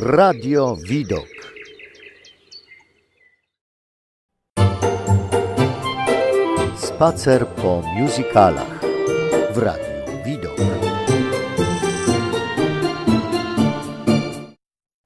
Radio Widok. Spacer po musicalach w Radiu Widok.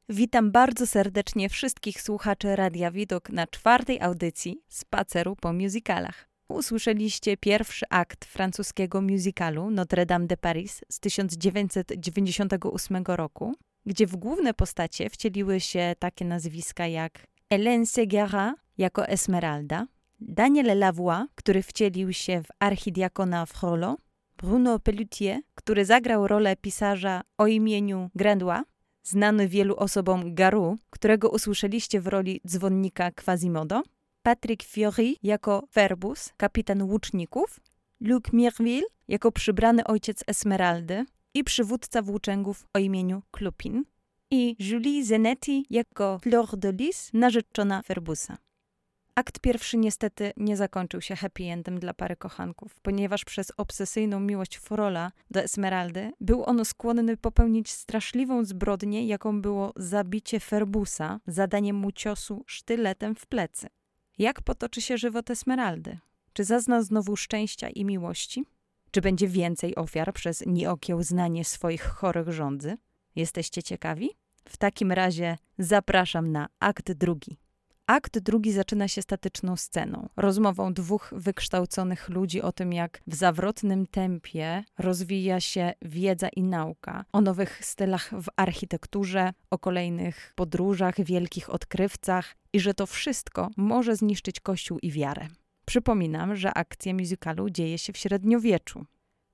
Witam bardzo serdecznie wszystkich słuchaczy Radia Widok na czwartej audycji Spaceru po musicalach. Usłyszeliście pierwszy akt francuskiego musicalu Notre Dame de Paris z 1998 roku, gdzie w główne postacie wcieliły się takie nazwiska jak Hélène Segara jako Esmeralda, Daniel Lavoie, który wcielił się w archidiakona Frollo, Bruno Pelletier, który zagrał rolę pisarza o imieniu Grandois, znany wielu osobom Garu, którego usłyszeliście w roli dzwonnika Quasimodo, Patrick Fiori jako Ferbus, kapitan łuczników, Luc Mirville jako przybrany ojciec Esmeraldy i przywódca włóczęgów o imieniu Klupin i Julie Zenetti jako Fleur de Lis, narzeczona Ferbusa. Akt pierwszy niestety nie zakończył się happy endem dla pary kochanków, ponieważ przez obsesyjną miłość Frola do Esmeraldy był on skłonny popełnić straszliwą zbrodnię, jaką było zabicie Ferbusa, zadaniem mu ciosu sztyletem w plecy. Jak potoczy się żywot Esmeraldy? Czy zazna znowu szczęścia i miłości? Czy będzie więcej ofiar przez nieokiełznanie swoich chorych rządzy? Jesteście ciekawi? W takim razie zapraszam na akt drugi. Akt drugi zaczyna się statyczną sceną, rozmową dwóch wykształconych ludzi o tym, jak w zawrotnym tempie rozwija się wiedza i nauka, o nowych stylach w architekturze, o kolejnych podróżach, wielkich odkrywcach i że to wszystko może zniszczyć Kościół i wiarę. Przypominam, że akcja musicalu dzieje się w średniowieczu.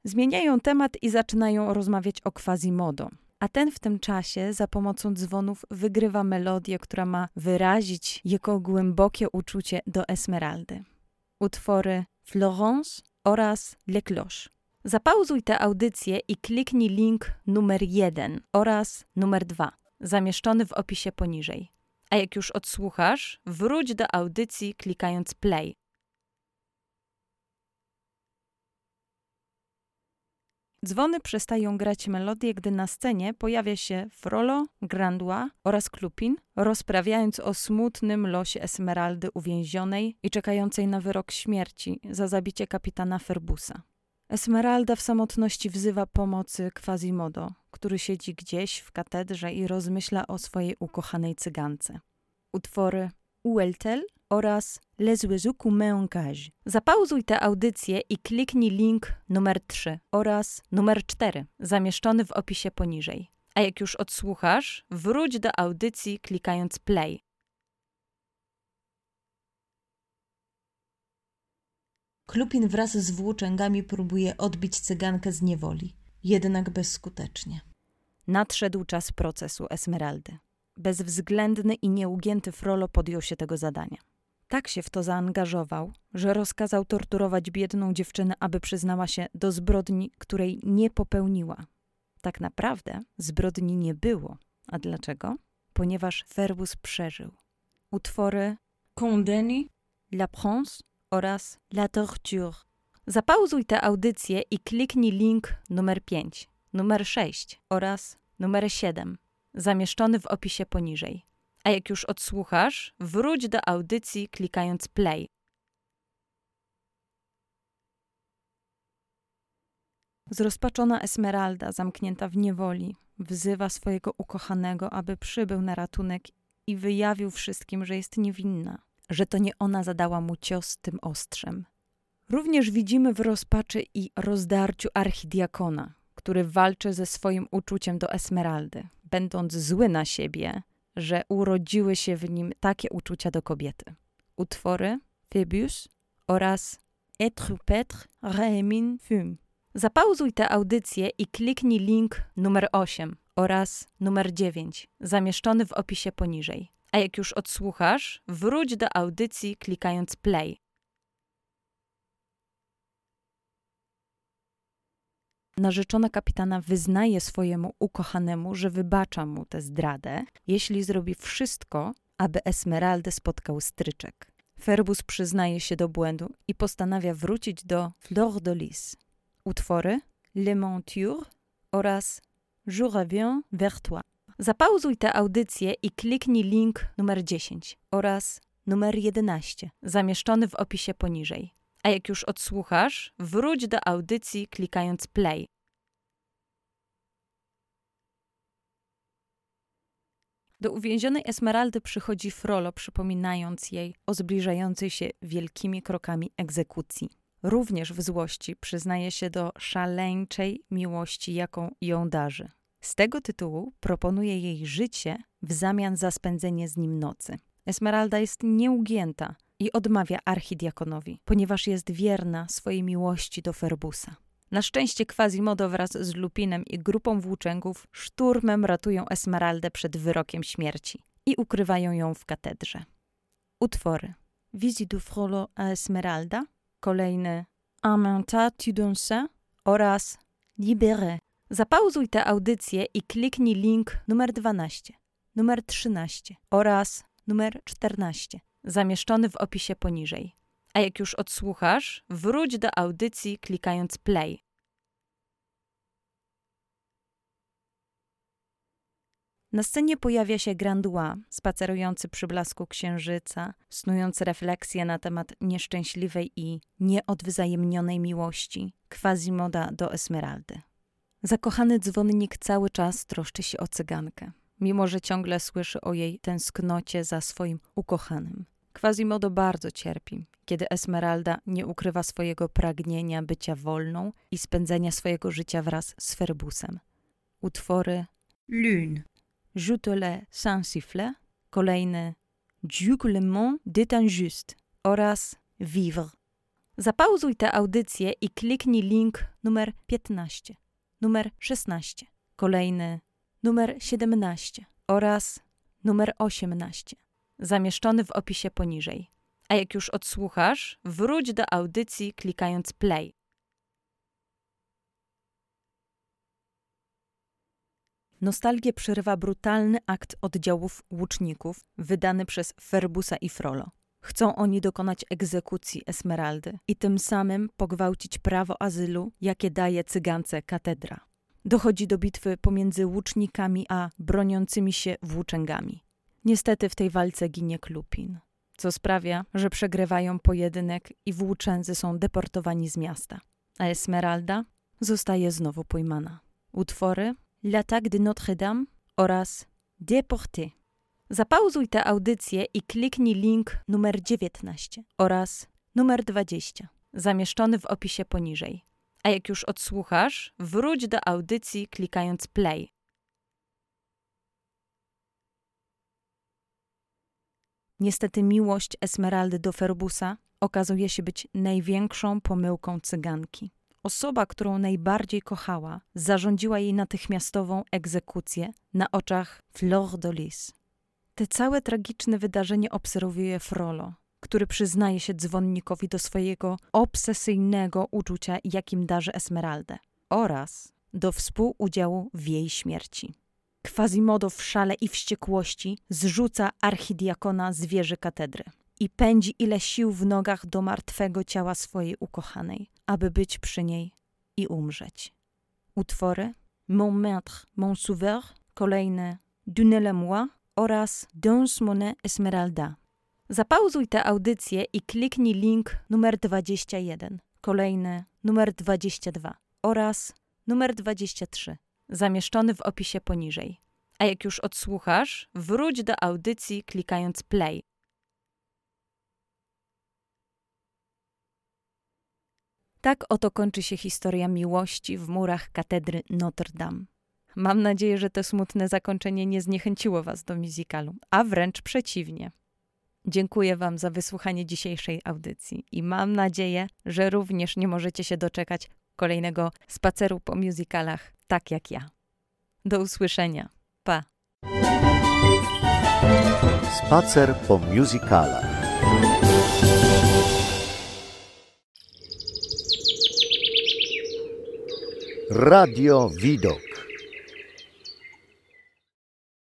Zmieniają temat i zaczynają rozmawiać o Quasimodo, a ten w tym czasie za pomocą dzwonów wygrywa melodię, która ma wyrazić jego głębokie uczucie do Esmeraldy. Utwory Florence oraz Le Cloche. Zapauzuj tę audycję i kliknij link numer 1 oraz numer 2, zamieszczony w opisie poniżej. A jak już odsłuchasz, wróć do audycji klikając play. Dzwony przestają grać melodię, gdy na scenie pojawia się Frollo, Grandois oraz Klupin, rozprawiając o smutnym losie Esmeraldy uwięzionej i czekającej na wyrok śmierci za zabicie kapitana Ferbusa. Esmeralda w samotności wzywa pomocy Quasimodo, który siedzi gdzieś w katedrze i rozmyśla o swojej ukochanej cygance. Utwory Ueltel oraz Les oiseaux cage. Zapauzuj tę audycję i kliknij link numer 3 oraz numer 4 zamieszczony w opisie poniżej. A jak już odsłuchasz, wróć do audycji klikając play. Klupin wraz z włóczęgami próbuje odbić cygankę z niewoli, jednak bezskutecznie. Nadszedł czas procesu Esmeraldy. Bezwzględny i nieugięty Frollo podjął się tego zadania. Tak się w to zaangażował, że rozkazał torturować biedną dziewczynę, aby przyznała się do zbrodni, której nie popełniła. Tak naprawdę zbrodni nie było. A dlaczego? Ponieważ Ferbus przeżył. Utwory Condeni, La Prince oraz La Torture. Zapauzuj tę audycję i kliknij link numer 5, numer 6 oraz numer 7 zamieszczony w opisie poniżej. A jak już odsłuchasz, wróć do audycji klikając play. Zrozpaczona Esmeralda, zamknięta w niewoli, wzywa swojego ukochanego, aby przybył na ratunek i wyjawił wszystkim, że jest niewinna, że to nie ona zadała mu cios tym ostrzem. Również widzimy w rozpaczy i rozdarciu archidiakona, który walczy ze swoim uczuciem do Esmeraldy, będąc zły na siebie, że urodziły się w nim takie uczucia do kobiety. Utwory Phoebus oraz Être Petre Rémin Fume. Zapauzuj tę audycję i kliknij link numer 8 oraz numer 9, zamieszczony w opisie poniżej. A jak już odsłuchasz, wróć do audycji klikając play. Narzeczona kapitana wyznaje swojemu ukochanemu, że wybacza mu tę zdradę, jeśli zrobi wszystko, aby Esmeraldę spotkał stryczek. Ferbus przyznaje się do błędu i postanawia wrócić do Fleur de Lis. Utwory Le Monture oraz Je reviens vers toi. Zapauzuj tę audycję i kliknij link numer 10 oraz numer 11 zamieszczony w opisie poniżej. A jak już odsłuchasz, wróć do audycji klikając play. Do uwięzionej Esmeraldy przychodzi Frollo, przypominając jej o zbliżającej się wielkimi krokami egzekucji. Również w złości przyznaje się do szaleńczej miłości, jaką ją darzy. Z tego tytułu proponuje jej życie w zamian za spędzenie z nim nocy. Esmeralda jest nieugięta i odmawia archidiakonowi, ponieważ jest wierna swojej miłości do Ferbusa. Na szczęście Quasimodo wraz z Lupinem i grupą włóczęgów szturmem ratują Esmeraldę przed wyrokiem śmierci i ukrywają ją w katedrze. Utwory Visite du Frollo a Esmeralda, kolejny Amenta tu danse oraz Libéré. Zapauzuj tę audycję i kliknij link numer 12, numer 13 oraz numer 14, zamieszczony w opisie poniżej. A jak już odsłuchasz, wróć do audycji klikając play. Na scenie pojawia się Grandois, spacerujący przy blasku księżyca, snujący refleksje na temat nieszczęśliwej i nieodwzajemnionej miłości Quasimoda do Esmeraldy. Zakochany dzwonnik cały czas troszczy się o cygankę, mimo że ciągle słyszy o jej tęsknocie za swoim ukochanym. Quasimodo bardzo cierpi, kiedy Esmeralda nie ukrywa swojego pragnienia bycia wolną i spędzenia swojego życia wraz z Ferbusem. Utwory Lune, Joutele sans sifflet, kolejny Duke le Mont d'État Juste oraz Vivre. Zapauzuj tę audycję i kliknij link numer 15, numer 16, kolejny numer 17 oraz numer 18 zamieszczony w opisie poniżej. A jak już odsłuchasz, wróć do audycji klikając play. Nostalgię przerywa brutalny akt oddziałów łuczników wydany przez Ferbusa i Frollo. Chcą oni dokonać egzekucji Esmeraldy i tym samym pogwałcić prawo azylu, jakie daje cygance katedra. Dochodzi do bitwy pomiędzy łucznikami a broniącymi się włóczęgami. Niestety w tej walce ginie Klupin, co sprawia, że przegrywają pojedynek i włóczędzy są deportowani z miasta, a Esmeralda zostaje znowu pojmana. Utwory L'attaque de Notre-Dame oraz Déporté. Zapauzuj tę audycję i kliknij link numer 19 oraz numer 20, zamieszczony w opisie poniżej. A jak już odsłuchasz, wróć do audycji klikając play. Niestety miłość Esmeraldy do Ferbusa okazuje się być największą pomyłką cyganki. Osoba, którą najbardziej kochała, zarządziła jej natychmiastową egzekucję na oczach Fleur de Lis. Te całe tragiczne wydarzenie obserwuje Frollo, który przyznaje się dzwonnikowi do swojego obsesyjnego uczucia, jakim darzy Esmeraldę, oraz do współudziału w jej śmierci. Quasimodo w szale i wściekłości zrzuca archidiakona z wieży katedry i pędzi ile sił w nogach do martwego ciała swojej ukochanej, aby być przy niej i umrzeć. Utwory Mon maître, mon sauveur, kolejne Dunele moi oraz Dans Monet Esmeralda. Zapauzuj tę audycję i kliknij link numer 21, kolejny numer 22 oraz numer 23 zamieszczony w opisie poniżej. A jak już odsłuchasz, wróć do audycji klikając play. Tak oto kończy się historia miłości w murach katedry Notre Dame. Mam nadzieję, że to smutne zakończenie nie zniechęciło Was do musicalu, a wręcz przeciwnie. Dziękuję Wam za wysłuchanie dzisiejszej audycji i mam nadzieję, że również nie możecie się doczekać kolejnego spaceru po musicalach, tak jak ja. Do usłyszenia. Pa. Spacer po musicalach. Radio Widok.